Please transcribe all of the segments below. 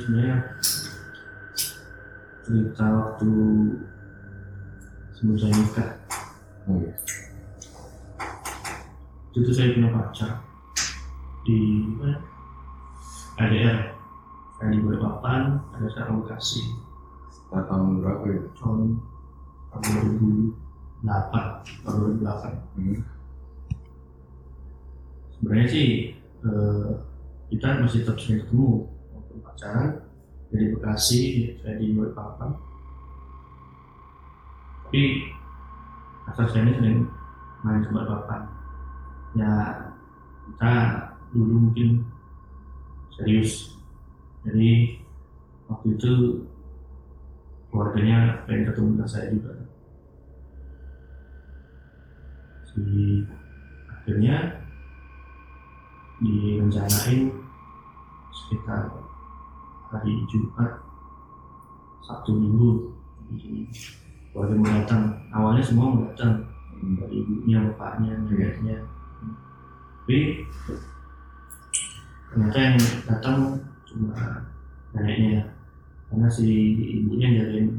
sebenarnya cerita waktu sebelum saya nikah Oh iya. itu tuh saya punya pacar di mana? ADR saya di Balikpapan ada sekarang Bekasi Setelah tahun berapa ya? tahun tahun 2008 tahun 2008 Hmm. sebenarnya sih eh, kita masih tetap sering ketemu pacaran dari Bekasi saya di Balikpapan tapi asal saya ini sering main ke Balikpapan ya kita dulu mungkin serius. Jadi waktu itu keluarganya pengen ketemu dengan saya juga. Si akhirnya direncanain sekitar hari Jumat Sabtu Minggu. Keluarga mau datang awalnya semua mau datang dari ibunya bapaknya neneknya tapi ternyata yang datang cuma neneknya. Karena si ibunya nyariin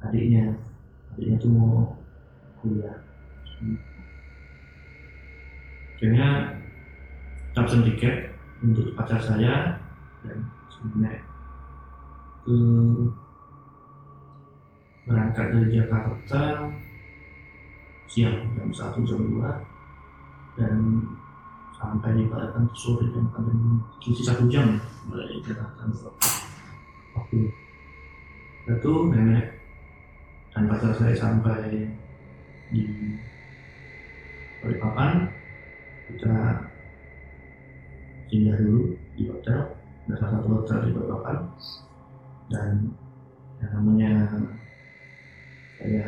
adiknya. Adiknya tuh mau kuliah. Akhirnya kita pesen tiket untuk pacar saya dan sebenarnya. Ke berangkat dari Jakarta siang jam satu jam dua dan sampai di Balikpapan sore jam sampai selisih satu jam dari Jakarta. Waktu itu nenek dan pacar saya sampai di Balikpapan. Kita singgah dulu di hotel ada satu hotel di Balikpapan dan yang namanya saya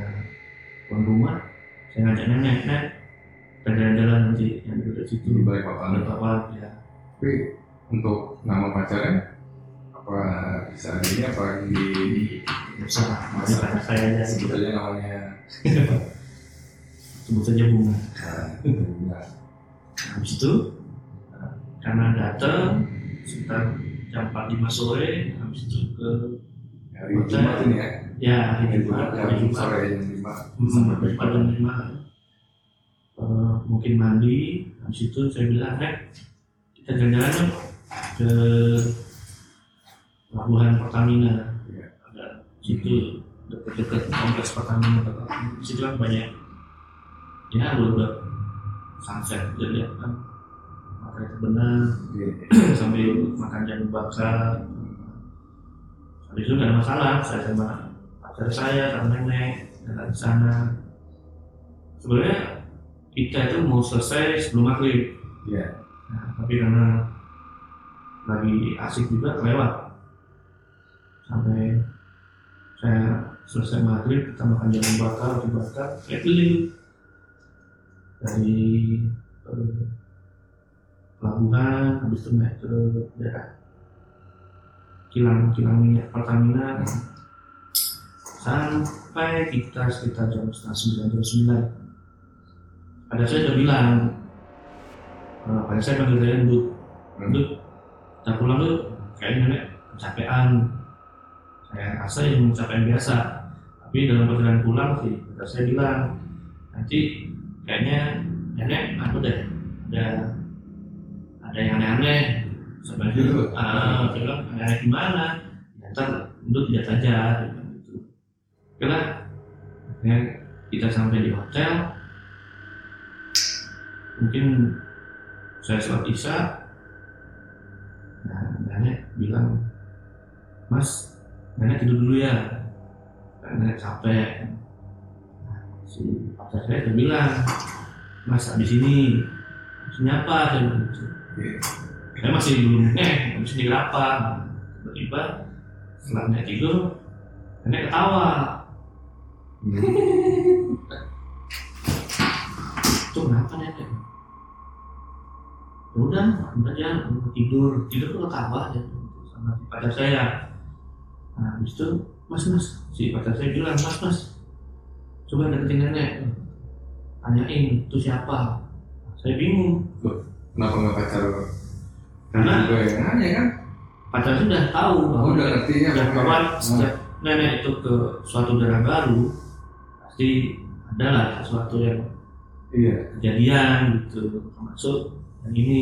tuan rumah saya ngajak nenek nenek kita jalan-jalan nanti yang di situ? Di balik papan. Balikpapan ya. Tapi untuk nama pacarnya apa bisa ini apa di masih pacar saya aja. Sebut aja namanya. Sebut saja bunga. Nah, habis itu karena datang sekitar jam 4 lima sore habis itu ke hari Jumat ini ya? Ya hari Jumat hari jam Jumat. sore jam lima. Hmm, sampai pada Balikpapan. lima. Eh, mungkin mandi habis itu saya bilang Rek kita jalan-jalan yuk ke pelabuhan Pertamina. Iya. ada situ dekat-dekat kompleks Pertamina. Di situ kan banyak ya udah udah sunset lihat kan matahari terbenam Iya. sambil makan jamu bakar habis itu nggak ada masalah saya sama pacar saya sama nenek jalan di sana. Sebenarnya kita itu mau selesai sebelum maghrib. Iya. nah, tapi karena lagi asik juga lewat sampai saya selesai maghrib kita makan jamu bakar roti bakar saya keliling. Dari eh, pelabuhan habis itu naik ke daerah kilang kilang minyak Pertamina. Sampai kita sekitar jam setengah sembilan jam sembilan. Pada saya udah bilang eh, pada saya panggil saya Ndut Hmm. Ndut kita pulang tuh kayak nenek kecapean. Saya rasa yang kecapean biasa. Tapi dalam perjalanan pulang sih pada saya bilang nanti kayaknya nenek aku deh ada ada yang aneh-aneh. Sebenarnya Gitu. ah saya bilang aneh-aneh gimana? Ya, ntar itu tidak saja gitu. Lah akhirnya kita sampai di hotel mungkin saya sholat isya nah nenek bilang mas nenek tidur dulu ya. Karena nenek capek. Nah, si pacar saya bilang mas habis ini habis ini apa? Saya bilang saya masih belum eh habis ini apa tiba-tiba setelah tidur nenek ketawa. Itu kenapa nenek? Ya udah aja tidur. Tidur tuh ketawa ya sama si pacar saya. Nah habis itu mas mas si pacar saya bilang mas mas coba deketin nenek. Tanyain itu siapa? Saya bingung Kenapa nggak pacar? Karena- juga yang nanya kan? pacar sudah tahu Oh, bahwa udah ngerti ya. dan bahwa Ah, setiap nenek itu ke suatu daerah baru pasti adalah sesuatu yang Iya. kejadian gitu termasuk yang ini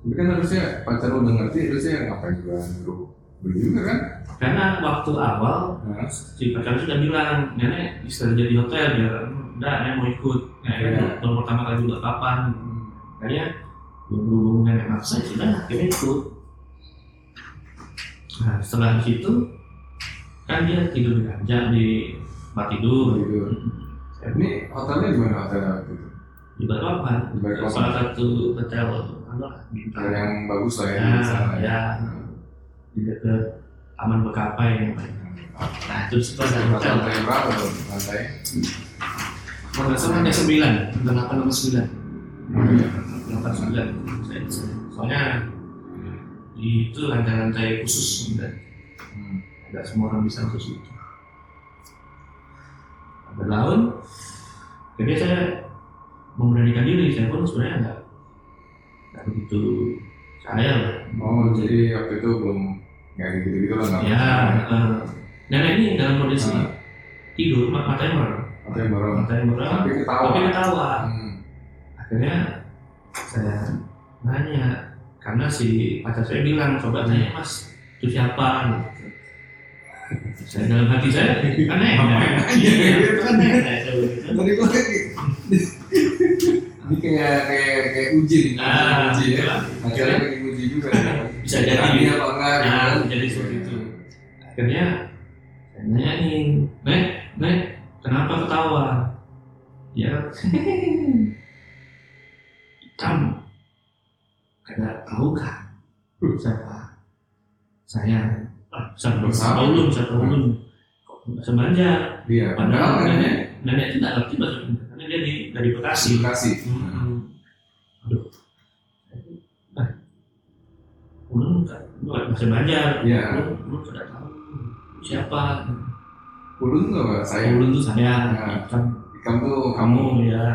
Tapi kan harusnya pacar udah ngerti, harusnya ngapain juga nyuruh beli juga kan? karena waktu awal Nah, si pacar sudah bilang nenek bisa jadi hotel dia udah nenek mau ikut Iya. kan baru pertama kali juga kapan kayaknya belum berhubung nenek maksa ya sudah akhirnya ikut nah setelah itu kan dia tidur di ranjang di tempat tidur gitu. Ini hotelnya di mana hotelnya waktu itu? di Balikpapan Di Balikpapan. salah satu hotel apa bintang Hotel yang bagus lah ya, Ya, di sana ya. di dekat Taman Bekapai namanya. Nah itu situ ada hotel. Lantai berapa tuh lantai? Kalau nggak salah hanya sembilan, delapan atau sembilan, Delapan sembilan. Soalnya itu lantai-lantai khusus dan Hmm. tidak semua orang bisa ke situ. Berlaun, jadi saya memberanikan diri, saya pun sebenarnya nggak nggak begitu saya lah. Oh, jadi waktu itu belum nggak gitu-gitu lah nggak? Ya, eh, nenek ini dalam kondisi Ah. tidur, mat- matanya Hotel yang baru. matanya merem, Tapi ketawa. tapi ketawa. Hmm. Akhirnya saya nanya, karena si pacar saya bilang, coba tanya mas, itu siapa? Gitu. Saya dalam hati saya, kan iya, itu kan kayak ini kayak kayak kayak uji nih, Nah, uji ya. Akhirnya kayak uji juga. Bisa jadi. Berani apa enggak? gitu Nah, kan? jadi seperti itu. Akhirnya saya nanyain, Nek, Nek, kenapa ketawa? Ya, kamu kada tahu kan siapa saya? Ah, siapa? Bersama. Ulun, siapa ulun? Kok bahasa Banjar? Iya, Padahal nenek, nenek itu tidak ngerti bahasa karena dia di dari Bekasi. Bekasi. Hmm. Aduh. Ah. Ulun kan bukan bahasa Banjar. Iya. Ulun, ulun sudah tahu siapa. Ulun nggak saya? Ulun itu saya. Nah. Kamu tuh kamu ya.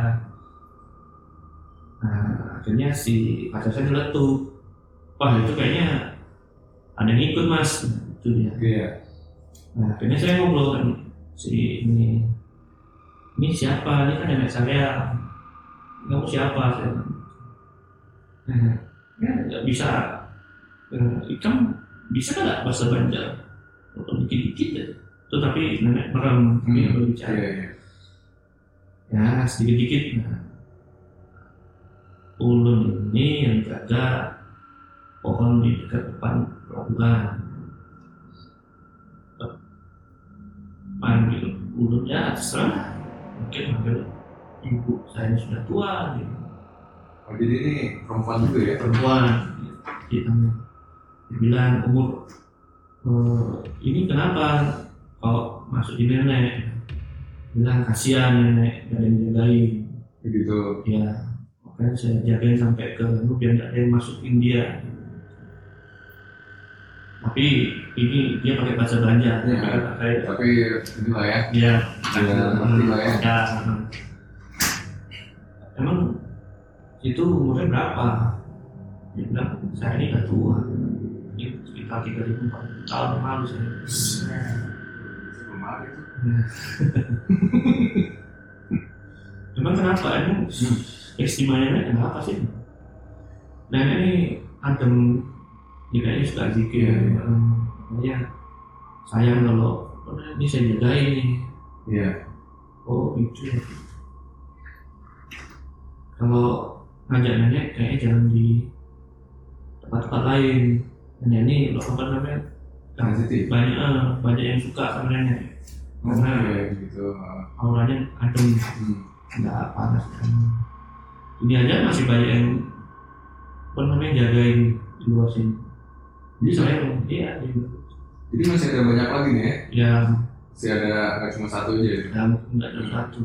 Nah, akhirnya si pacar saya nyeletuk. Wah itu kayaknya ada yang ikut mas. Itu dia. Iya. Nah, akhirnya saya ngobrol kan si ini ini siapa? Ini kan nenek saya. Kamu siapa? Saya. Nah, ya nggak bisa. Eh, Ikam bisa kan nggak bahasa Banjar? Atau dikit-dikit ya. Tuh tapi nenek merem, dia Hmm. berbicara. Iya, iya. Ya sedikit-dikit. Nah, ulun ini yang jaga pohon di dekat depan pelabuhan. Panggil ulun ya terserah. Mungkin panggil ibu saya ini sudah tua gitu. Oh, jadi ini perempuan juga ya? Perempuan kita dia bilang umur "Eh, ini kenapa kalau masuk di nenek bilang kasihan nenek gak ada yang jagain Begitu. ya makanya saya jagain sampai ke lu biar nggak ada yang masuk India tapi ini dia pakai bahasa Banjar Iya. pakai pakai Tapi inilah ya. ya Ya, ngerti lah ya. ya. emang itu umurnya berapa dia bilang saya ini udah tua ini sekitar tiga ribu empat tahun yang lalu saya Sebelum itu. Emang kenapa? Emang istimewanya kenapa sih? Nenek ini adem, dia kayaknya suka zikir. Iya. Ya, sayang kalau "Oh, ini saya jagain nih. Iya. Oh itu ya. Kalau ngajak nenek kayaknya jangan di tempat-tempat lain. Nenek ini loh, apa namanya? Sensitif. Banyak eh, banyak yang suka sama nenek. Oh, Karena iya, gitu. auranya adem. Hmm. nggak panas kan ini aja masih banyak yang apa namanya jagain di luar sini. Jadi saya iya di- Jadi masih ada banyak lagi nih ya? ya Masih ada nggak cuma satu aja ya? nggak ada satu.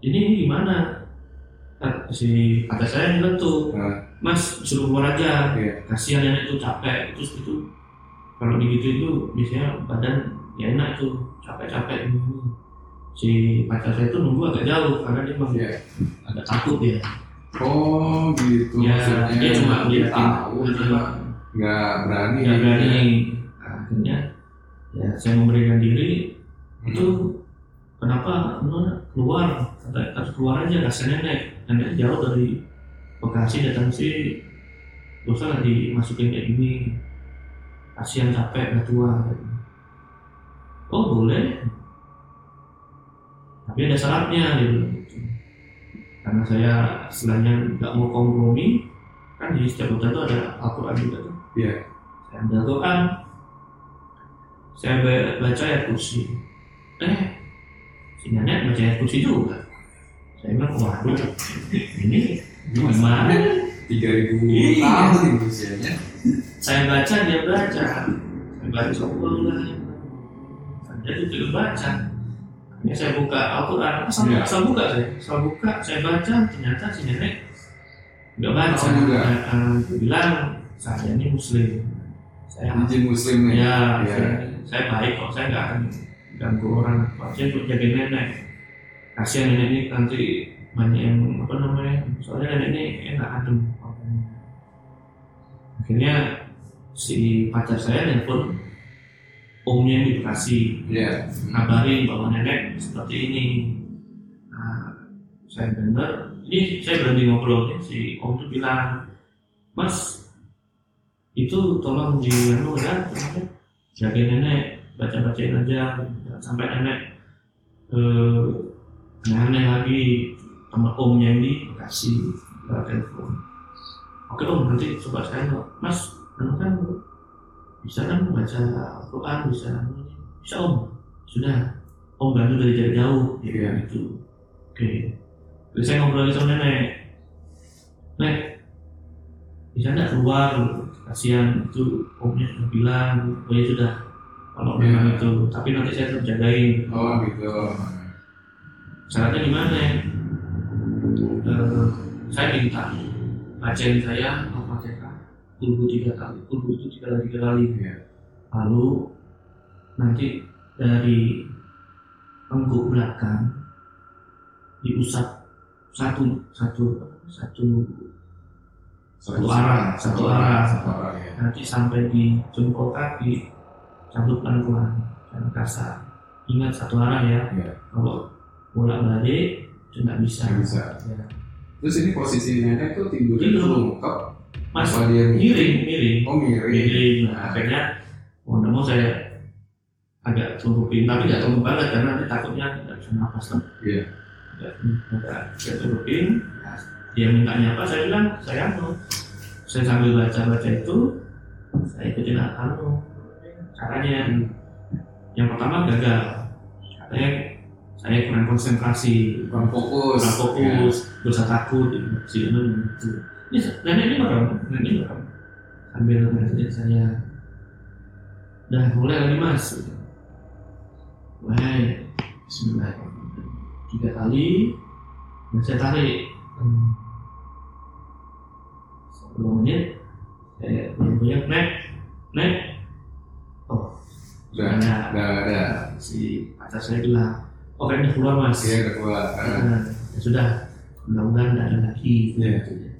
Ini gimana? Kata si kata saya bilang tuh Nah. mas suruh keluar aja. Iya. kasihan nenek itu capek. Terus itu kalau digitu itu biasanya badan ya enak itu capek-capek. ini ini. Si pacar saya itu nunggu agak jauh karena dia memang Iya. agak takut ya Oh gitu ya maksudnya. dia cuma dia tahu cuma nggak berani. nggak berani. Nah, akhirnya ya saya memberikan diri. Hmm. itu kenapa Nona keluar kata harus keluar aja kasihan nenek nenek jauh dari Bekasi datang sih gak usah dimasukin kayak gini. Kasihan capek udah tua. Oh boleh tapi ada syaratnya gitu. Karena saya istilahnya nggak mau kompromi kan di setiap hotel itu ada Al-Quran juga tuh. Iya. saya ambil Al-Quran saya ba- baca ayat kursi. Eh si nenek baca ayat kursi juga? Saya bilang waduh ini gimana? Tiga ribu Iya. tahun usianya. Saya baca dia baca. Saya baca Allah dia juga baca ini saya buka Al-Quran. Asal, Iya. asal buka saya? Asal buka saya baca ternyata si nenek nggak baca. Juga. Dia bilang saya ini muslim. Saya izin muslim nih. Ya, Iya. saya, saya baik kok saya nggak akan ganggu orang. Saya untuk jaga nenek. Kasihan nenek ini nanti banyak yang apa namanya soalnya nenek ini enak adem. Akhirnya si pacar saya nelfon omnya di Bekasi Iya. kabarin bahwa nenek seperti ini. Nah, saya dengar ini saya berhenti ngobrol. Nih si om tuh bilang mas itu tolong di anu ya jaga nenek baca bacain aja jangan sampai nenek eh aneh lagi sama omnya ini kasih telepon. Oke om nanti coba saya mas anu kan bisa kan baca Al-Quran bisa. Bisa om. Sudah. Om bantu dari jarak jauh. Ya Iya. gitu. Oke. Terus saya ngobrol sama nenek. Nek bisa nggak keluar? Kasihan itu omnya sudah bilang oh ya sudah. Kalau Iya. memang itu. Tapi nanti saya tetap jagain. Oh gitu. Syaratnya gimana ya Eh, saya minta bacain saya Kulhu tiga kali kulhu itu tiga kali tiga kali Iya. lalu nanti dari tengkuk belakang diusap satu satu satu Satu arah, satu arah. satu arah ya nanti sampai di jempol kaki cabut pelan-pelan jangan kasar ingat satu arah ya Iya. kalau bolak balik itu nggak bisa Nggak bisa. Ya. terus ini posisi nenek tuh tidurnya Tidur. lengkap mas dia miring miring. Oh miring. Miring. Nah, akhirnya mau mau saya agak tunggupin tapi nggak tungguk banget karena nanti takutnya nggak bisa nafas kan Iya. Nggak saya tunggupin Nah, dia mintanya apa? Saya bilang saya anu saya sambil baca baca itu saya ikutin anu caranya yang pertama gagal. Katanya saya kurang konsentrasi. Kurang fokus. Kurang fokus dosa takut itu ini nenek ini bakal nenek ini bakal sambil ngajarin saya udah mulai lagi mas. Mulai. Bismillah. Tiga kali dan saya tarik. Sepuluh menit saya punya nek nek. Oh udah ada udah ada si pacar saya bilang oh kayaknya keluar mas. Iya udah keluar. Ah, Nah, ya sudah. Mudah-mudahan tidak ada lagi. Iya.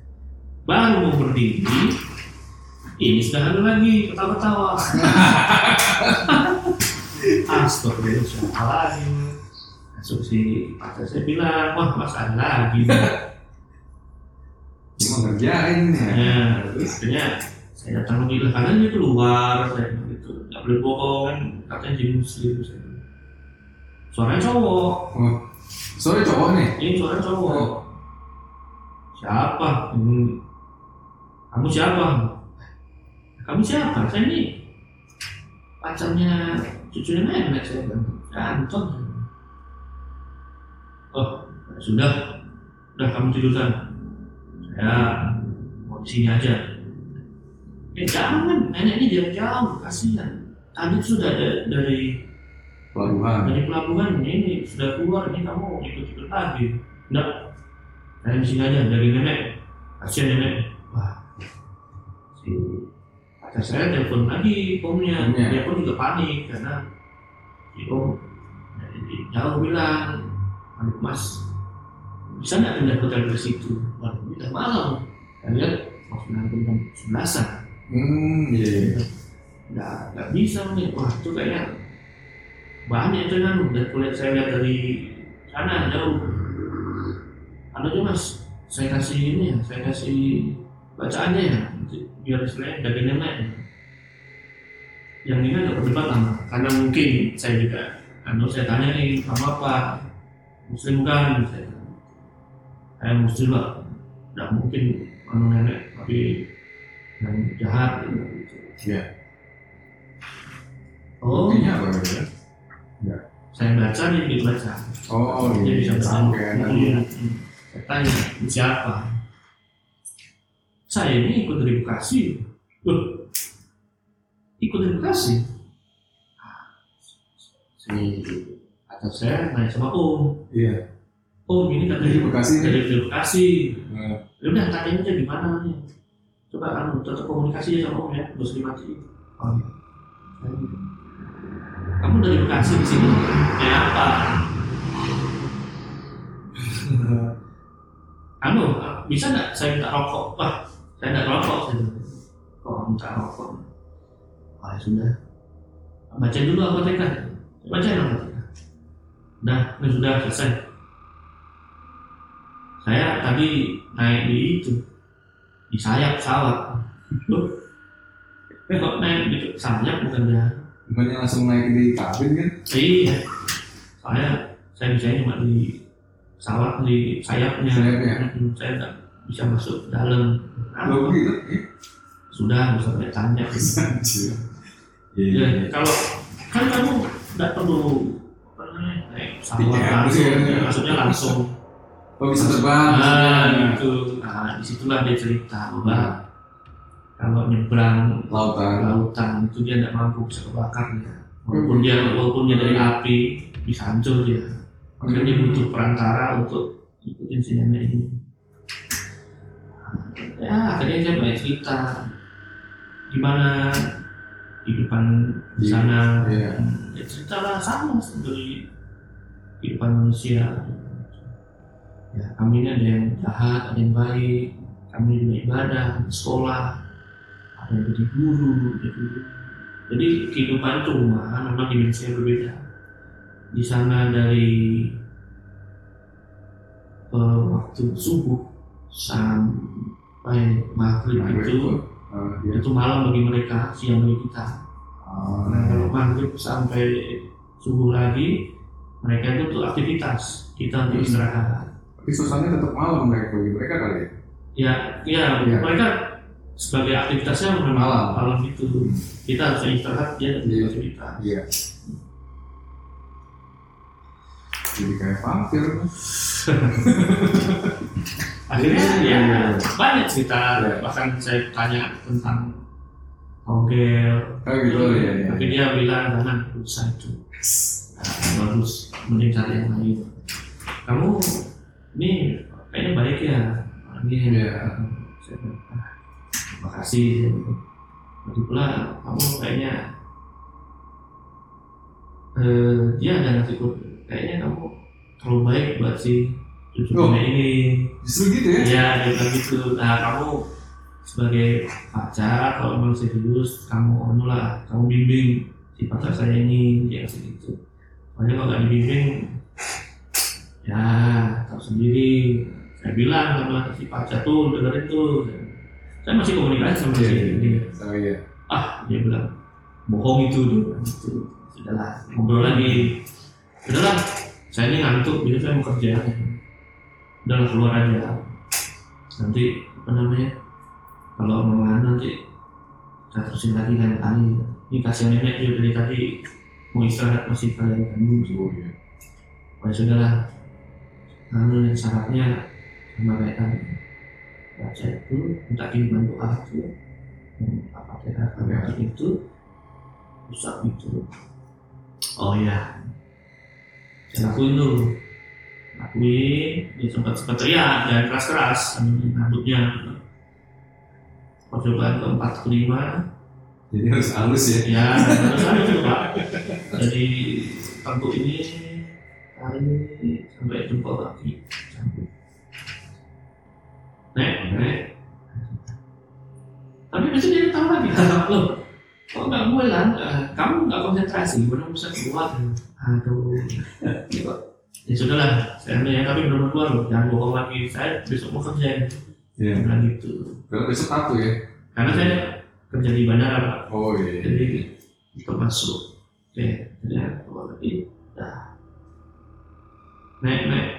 Baru mau berdiri ini sudah ada lagi ketawa-ketawa. Astagfirullah siapa lagi masuk si pacar saya bilang wah mas ada lagi. Mau ngerjain ya? Terus akhirnya saya datang lagi lah karena dia keluar. Saya bilang gitu nggak boleh bohong kan katanya jadi muslim. Saya suaranya cowok. Oh sorry cowok nih? Ini suara cowok. Siapa? Hmm. Kamu siapa? Kamu siapa? Saya ini pacarnya cucunya nenek saya "Ya, Anton. Oh sudah. Udah kamu tidur sana saya mau di sini aja. Eh jangan. Nenek ini jauh. Jauh kasihan. Tadi sudah ada dari pelabuhan. Dari pelabuhan. Ini sudah keluar. Ini kamu ikut-ikut lagi. Enggak. Saya di sini aja. Dari nenek. Kasihan nenek pacar saya telepon lagi omnya Omnya. dia pun juga panik karena si om dari jauh bilang aduh mas bisa nggak pindah hotel ke situ? Waduh ini udah malam. Lihat mau sembilan jam sebelasan. Hmm, iya. iya. nggak nggak bisa nih wah itu kayaknya banyak itu kan. Udah kulihat saya lihat dari sana jauh. Ada juga mas. Saya kasih ini ya saya kasih bacaannya ya biar istilahnya dagingnya naik yang ini agak berdebat karena mungkin saya juga anu saya tanya nih kamu apa muslim kan saya saya muslim lah tidak mungkin anu nenek tapi yang jahat gitu. Iya. oh Buktinya apa ya? saya baca dia ikut baca Oh, dia iya. bisa baca Sama kayak tadi ya. Hmm. saya tanya "Ini siapa saya ini ikut dari Bekasi Loh, ikut dari Bekasi si atas saya nanya sama Om. Iya. Om ini katanya Dari Bekasi nih. dari, Bekasi Nah, ya udah tanyain aja di mana nih? Coba anu tetap komunikasi ya sama Om ya terus dimati oh iya. Kamu dari Bekasi di sini? Kayak apa? Anu bisa nggak saya minta rokok? Wah saya nggak rokok bilang. oh minta rokok? Oh ya sudah. Baca dulu apa TK baca apa TK udah ini sudah selesai. Saya tadi naik di itu. Di sayap pesawat Loh, eh kok naik di sayap bukan ya bukannya langsung naik di kabin kan? iya. Saya saya bisa cuma di pesawat di sayapnya. Sayapnya. Saya nggak bisa masuk dalam Gitu? sudah bisa sampai tanya ya, Iya. kalau kan kamu nggak perlu Tiket, langsung iya. maksudnya langsung Oh bisa terbang. nah maksudnya. gitu nah di situlah dia cerita bahwa kalau nyebrang Lautan. lautan itu dia tidak mampu bisa kebakar dia walaupun dia walaupun dia dari api bisa hancur dia makanya dia butuh perantara untuk ikutin si nenek ini ya akhirnya saya banyak cerita. Gimana kehidupan di sana? iya. ya cerita lah sama seperti kehidupan manusia. Ya kami ini ada yang jahat ada yang baik. Kami juga ibadah sekolah. Ada yang jadi guru jadi jadi kehidupan itu rumah memang dimensi yang berbeda. Di sana dari eh, waktu subuh sampai maghrib Maghrib itu itu. Ah, iya. itu malam bagi mereka siang bagi kita Ah, Nah, kalau maghrib sampai subuh lagi, mereka itu untuk aktivitas, kita untuk Hmm. istirahat. Tapi suasananya tetap malam mereka bagi mereka kali ya. Ya, ya, Iya. mereka sebagai aktivitasnya memang Malam. malam itu. Kita harus istirahat, dia untuk Iya. aktivitas. Iya. Jadi kayak vampir. Akhirnya Iya. ya banyak cerita, Iya. bahkan saya tanya tentang togel, Oh gitu ya. ya. tapi dia bilang jangan usah itu. Nah, bagus, mending cari yang lain. Kamu ini kayaknya baik ya. Iya. Bilang, "Ah, terima kasih. Lagi pula kamu kayaknya eh, dia ada kode. Kayaknya kamu terlalu baik buat si Oh. ini. Justru gitu ya. Iya, dia bilang gitu. Nah, kamu sebagai pacar, kalau memang serius, kamu anu lah, kamu bimbing si pacar saya ini, dia kasih gitu. Soalnya kalau nggak dibimbing, ya tahu sendiri. Saya bilang sama si pacar tuh, dengerin tuh. Saya masih komunikasi sama Iya. si iya, iya. Oh iya. Ah, dia bilang, bohong itu, dia bilang gitu. Sudahlah, ngobrol lagi. Udahlah, saya ini ngantuk, jadi saya mau kerja. Udahlah keluar aja. Nanti apa namanya? Kalau mau nganu nanti saya terusin lagi lain kali. Ini kasihan nenek dia dari tadi mau istirahat masih kalian ganggu. Oh iya. Oh, ya sudahlah. Anu yang syaratnya sama kayak tadi. Baca itu, minta dibantu aku. Yang apa kira apa itu rusak itu. Oh iya. Saya lakuin tuh. Lakuin, dia sempat sempat teriak dan keras-keras rambutnya. Percobaan keempat kelima, Jadi harus halus ya. ya ada tuh pak dari tengkuk ini kali ini sampai jempol kaki campur nek nek. Tapi biasanya dia tahu lagi. Loh kok nggak pulang Eh, kamu nggak konsentrasi? Benar bisa keluar. Aduh ya sudahlah saya ya tapi benar keluar loh jangan bohong lagi. Saya besok mau kerja. Iya. bilang gitu. Berarti besok satu ya? karena saya kerja di bandara pak. Oh iya. jadi untuk masuk. Oke jadi ya, keluar lagi. Dah. Naik naik.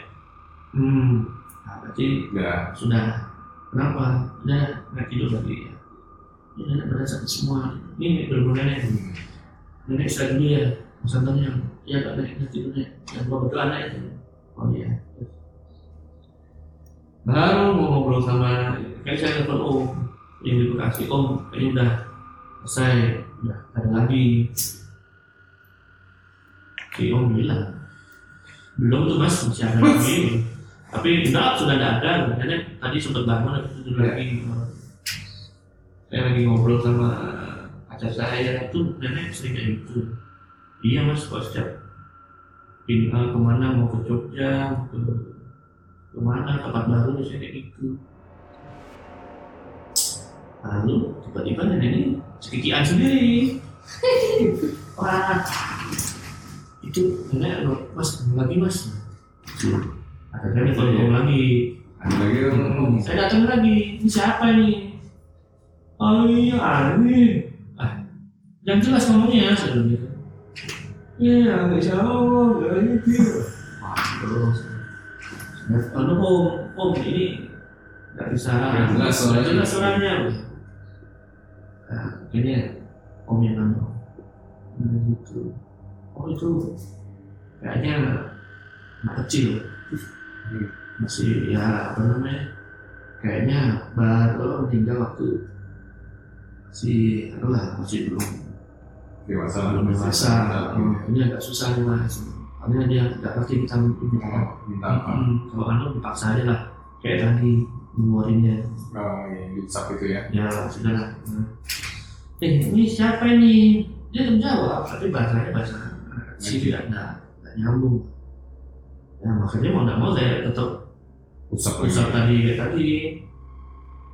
Hmm nah, berarti Ya. sudah. Kenapa? Udah nggak tidur lagi. Ya ini nenek sakit semua. Ini berburu nenek. Hmm. nenek istirahat dulu ya ya kak. Nenek nanti tidur nek yang gua betul anak itu. Oh iya. Baru mau ngobrol sama kayak saya telepon om. Yang di Bekasi. Om kayaknya udah selesai. Udah nggak ada lagi. Si om bilang belum tuh mas. Masih ada lagi. Tapi enggak sudah ada. Ada tadi sempat bangun tapi tidur Ya. lagi. Saya lagi ngobrol sama pacar saya. Itu nenek sering kayak gitu. Iya mas. Kok setiap pindah ke mana? Mau ke Jogja ke ke mana? Tempat baru saya kayak gitu. Lalu tiba-tiba nenek ini sekikian sendiri. Wah itu nenek mas lagi mas. Akhirnya iya. ngomong lagi. Ada lagi saya datang lagi. Ini siapa ini? Oh iya Arwin. Ah yang jelas ngomongnya gitu iya nggak siapa nggak gitu wah terus Aduh om, om ini nggak bisa. Nggak suaranya. nggak suaranya nah, kayaknya om yang nanya nah, gitu. Oh itu kayaknya anak kecil. Masih ya apa namanya kayaknya baru meninggal waktu si adalah masih belum Dewasa. belum dewasa. Oh, ini agak susah nih mas. Karena dia nggak ngerti kita minta minta apa? Hmm, kalau anu dipaksa aja lah. Kayak tadi ngeluarinnya Oh iya, dicap itu ya. ya sudah lah. Hmm. eh ini siapa ini? Dia menjawab tapi bahasanya bahasa si tidak nggak nyambung. Ya makanya mau nggak mau saya tetap Usap usap tadi kayak tadi.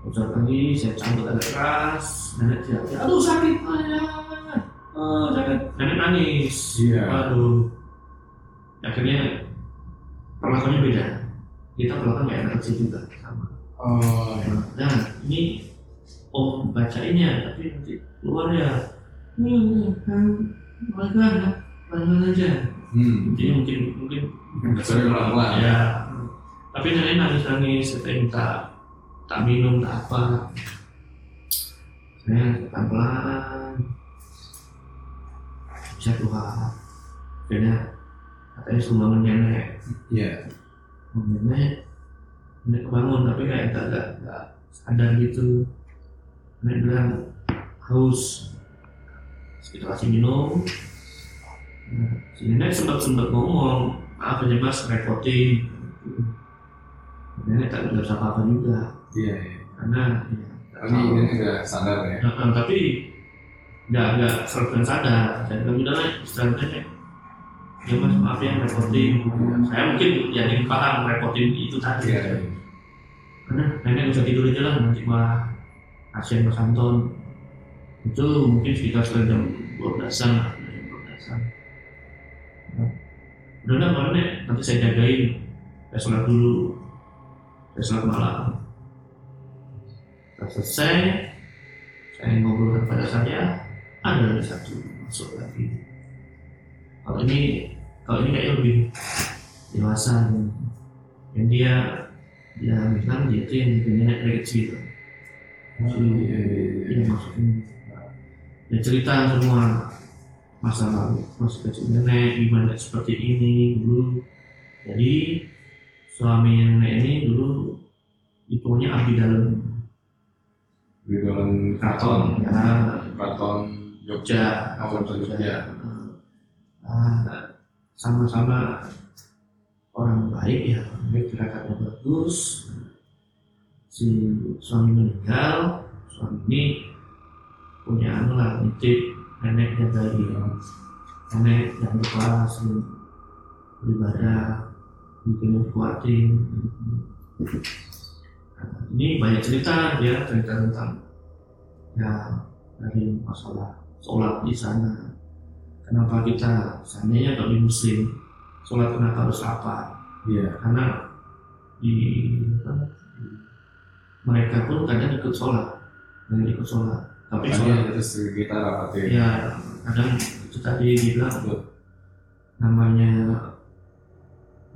Usap lagi saya cambuk agak keras. Nenek teriak aduh sakit ayah oh sakit nenek nangis. Iya. aduh akhirnya perlakuannya beda. Kita perlakuan kayak anak kecil juga. Sama. Oh iya. nah ini om bacainnya tapi nanti keluar ya. Hmm, hmm, mereka pelan aja. Hmm. jadi mungkin mungkin. Sorry pelan-pelan. ya tapi nenek nangis nangis saya minta tak minum tak apa. Saya pelan pelan bisa keluar akhirnya katanya sumbangan nenek Iya. Oh, nenek nenek kebangun tapi kayak gak, gak, gak sadar gitu nenek bilang haus kita kasih minum nah, si nenek sempat sempat ngomong maaf aja mas repotin nenek tak nggak bisa apa apa juga Iya. iya. karena ya, nggak Ini udah sadar ya. Nah, tapi nggak nggak seratus sadar. Saya bilang udah lah istirahat aja ya mas maaf ya repotin saya mungkin jadi paham repotin itu tadi. Iya. karena nenek bisa tidur aja lah nanti mah kasihan Mas Anton. Itu mungkin sekitar sekitar jam 12an lah jam 12an nah, udah lah nenek nanti saya jagain. Saya sholat dulu. Saya sholat malam. Setelah selesai. Saya ngobrol kepada saya ada satu masuk lagi. Kalau ini kalau ini kayaknya lebih dewasa. Dan dia dia bilang dia itu yang bikin nenek dari kecil Oh, iya, iya, iya. dia masukin dia cerita semua masa lalu masa kecil nenek gimana seperti ini dulu. Jadi suami nenek ini dulu hitungannya abdi dalam Di dalam keraton karton. ya Karton Jogja Jogja. Oh, Karton Jogja. Ah, sama-sama orang baik ya baik gerakannya bagus si suami meninggal suami ini punya anu lah nitip neneknya dari nenek yang berkelas beribadah bikin kuatin ini banyak cerita ya cerita tentang ya dari masalah sholat di sana. Kenapa kita seandainya kalau di muslim sholat kenapa harus apa? Iya. karena di mereka pun kadang ikut sholat. Dan ikut sholat. Tapi sholat terus kita rapatin. ya kadang itu tadi dibilang namanya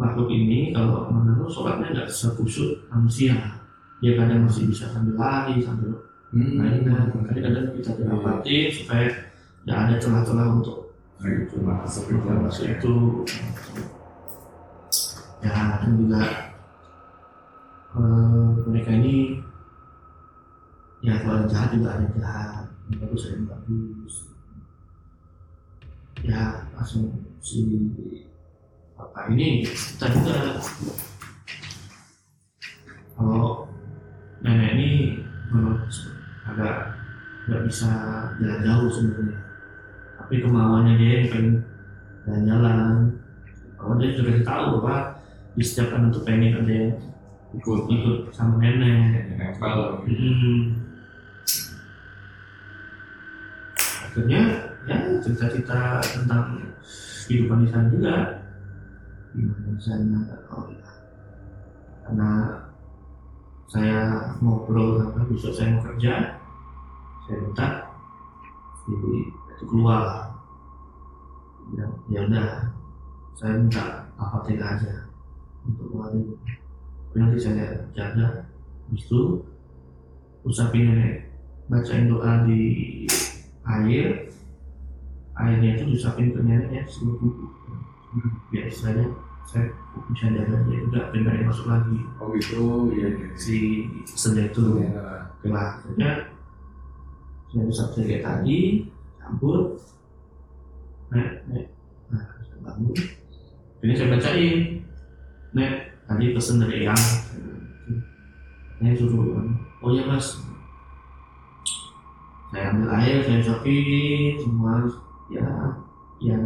makhluk ini kalau menurut sholatnya nggak sekhusyuk manusia. Dia kadang masih bisa sambil lari sambil Hmm. mainan makanya kadang kita dapati supaya nggak ada celah-celah untuk Nah, itu masuk itu masuk. itu. Ya dan juga eh, mereka ini ya kalau ada jahat juga ada jahat. Yang bagus ada yang bagus. Ya langsung si bapak ini kita juga. Kalau nenek ini agak nggak bisa jalan jauh sebenarnya. Tapi kemauannya dia yang pengen jalan-jalan. Kalau dia sudah tahu bahwa di setiap anak itu pengen ada yang ikut ikut sama nenek. Nempel. Hmm. Akhirnya ya cerita-cerita tentang kehidupan di sana juga. Gimana di sana oh ya. Karena saya ngobrol karena besok saya mau kerja saya minta si itu keluar ya ya udah. Saya minta apa aja untuk keluarin. Tapi nanti saya jaga. Habis itu usapin nenek. Bacain doa di air. Airnya itu diusapin ke neneknya sebelum buku biar istilahnya saya bisa jaga dia juga yang masuk lagi. Oh itu ya si senja itu ya kelah akhirnya saya usap saya kayak tadi campur nek nek nah saya bangun ini saya bacain nek tadi pesen dari yang saya suruh oh ya mas saya ambil air saya usapin semua ya yang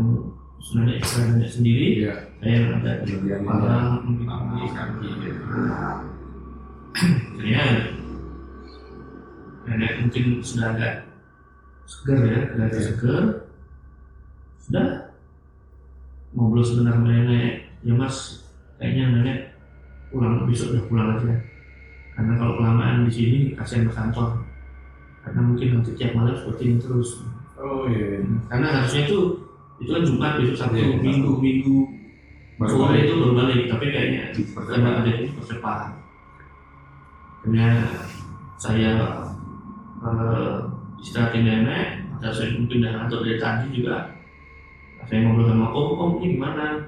sebenarnya ekstra nenek sendiri iya saya yang ada di kepala di kaki gitu. Nenek mungkin sudah agak segar ya agak Iya. segar sudah. Ngobrol sebentar sama nenek. Ya mas kayaknya nenek pulang besok udah pulang aja. Karena kalau kelamaan di sini kasihan ke kantor. Karena mungkin nanti tiap malam seperti ini terus. Oh iya karena harusnya itu itu kan Jumat besok Sabtu Iya, Sabtu. Minggu Minggu. Baru sore itu baru balik tapi kayaknya karena ada ini percepatan karena saya istirahatin nenek dan saya udah ngantuk dari tadi juga. Saya ngobrol sama om om ini gimana?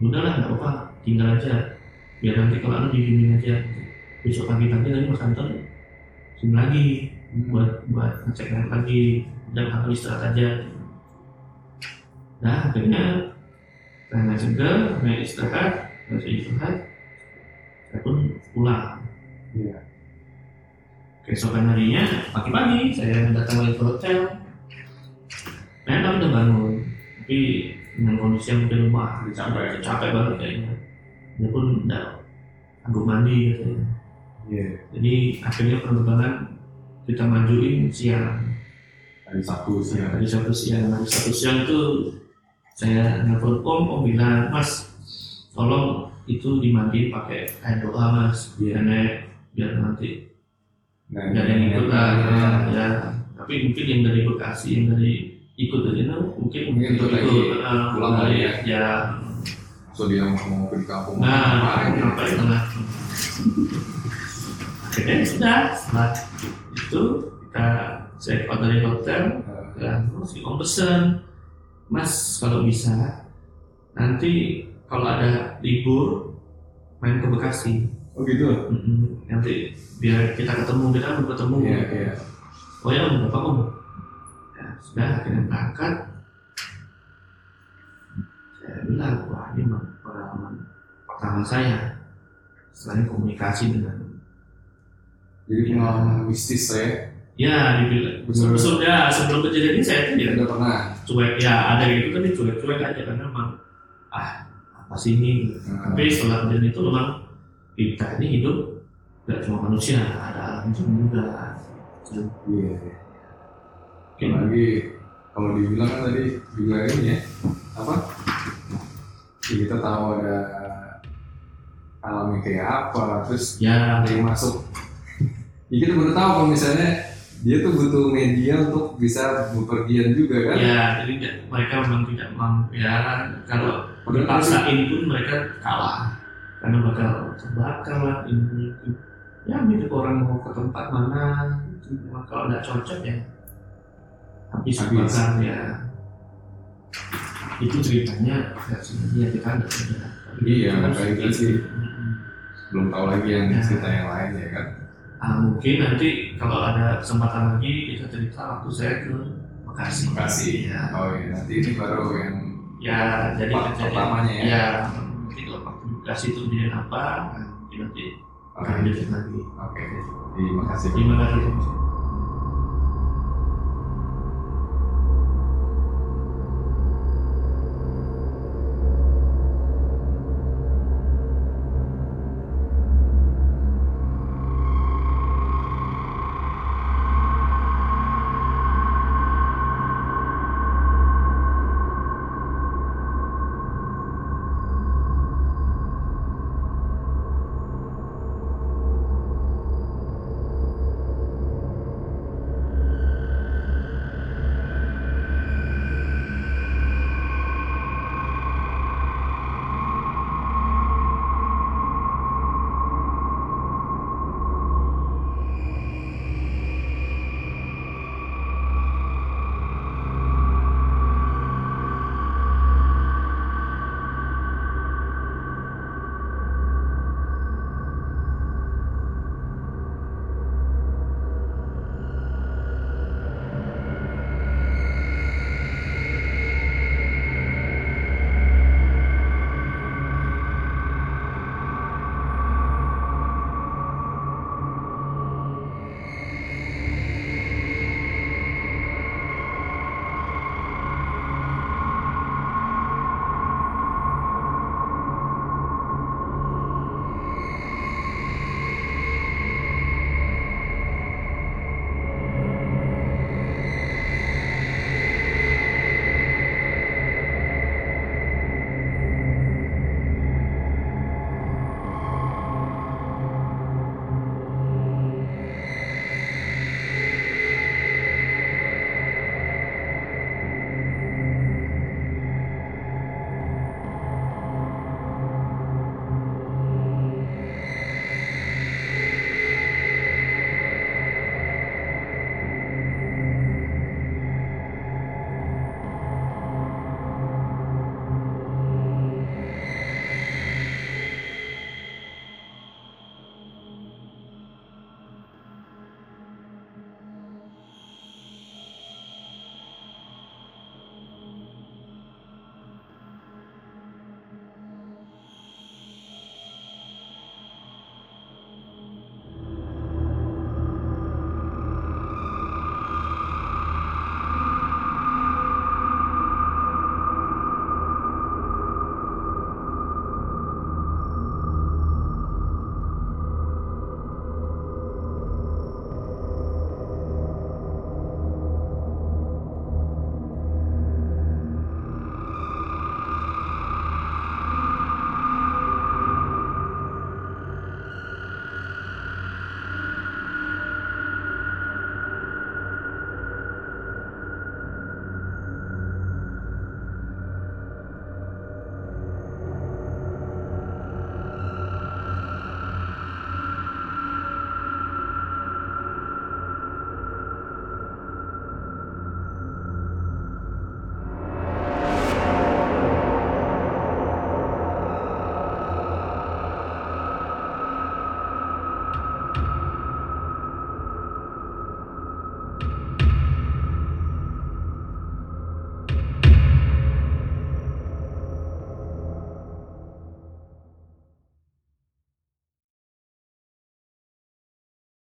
Udahlah nggak apa tinggal aja. Biar nanti kalau anu didiemin aja. Besok pagi pagi nanti mas kantor sini lagi buat buat ngecek lagi. Dan aku istirahat aja. Nah akhirnya karena segar nenek istirahat saya istirahat saya pun pulang. Iya keesokan harinya pagi-pagi saya datang lagi ke hotel. Tapi udah bangun. Tapi dengan kondisi yang mungkin lemah Capek. capek banget kayaknya. Dia pun udah anggur mandi katanya. Iya. Jadi akhirnya penerbangan kita majuin siang. Hari Sabtu sih hari Sabtu siang. Hari Sabtu siang itu saya nelfon om om bilang mas tolong itu dimandiin pakai air doa mas Iya. nenek biar nanti nah yang ikut lah ya, ya. tapi mungkin yang dari Bekasi yang dari ikut dari itu mungkin Mungkin ikut lagi, eh, pulang dari ya. ya. So dia mau pergi kampung nah apa itu lah akhirnya sudah setelah itu kita check out dari hotel Eh, dan si om pesen mas kalau bisa nanti kalau ada libur main ke Bekasi oh gitu? Mm-mm. nanti biar kita ketemu kita belum ketemu. Iya iya. Oh ya om bapak om. Ya sudah akhirnya berangkat. Saya bilang wah ini pengalaman pertama saya selain komunikasi dengan jadi pengalaman mistis saya. Ya dibilang sebelum ya sebelum kejadian ini saya tidak tidak pernah. cuek ya ada gitu kan cuek-cuek aja karena memang ah apa sih ini? Nah, tapi setelah kejadian itu memang kita ini hidup gak cuma manusia ada alam juga. Iya apalagi kalau dibilang kan tadi juga ini ya apa? Ya, kita tahu ada alamnya kayak apa terus ya. ada yang masuk. Ya kita baru tahu kalau misalnya dia tuh butuh media untuk bisa bepergian juga kan? Ya jadi mereka memang tidak mampu ya kalau dipaksain pun mereka kalah karena bakal terbakar lah ini itu ya mirip orang mau ke tempat mana itu memang kalau nggak cocok ya habis Habis. bakar ya itu ceritanya versinya dia kita nggak punya Iya, Itu kan gitu sih. itu. Mm-mm. belum tahu lagi yang Ya. cerita yang lain ya kan Ah, mungkin nanti kalau ada kesempatan lagi kita cerita waktu saya ke Bekasi. Bekasi. Ya, oh iya nanti ini baru yang ya jadi pertamanya ya Ya, itu kejadian apa, nanti akan lanjutin lagi. oke terima kasih Terima kasih.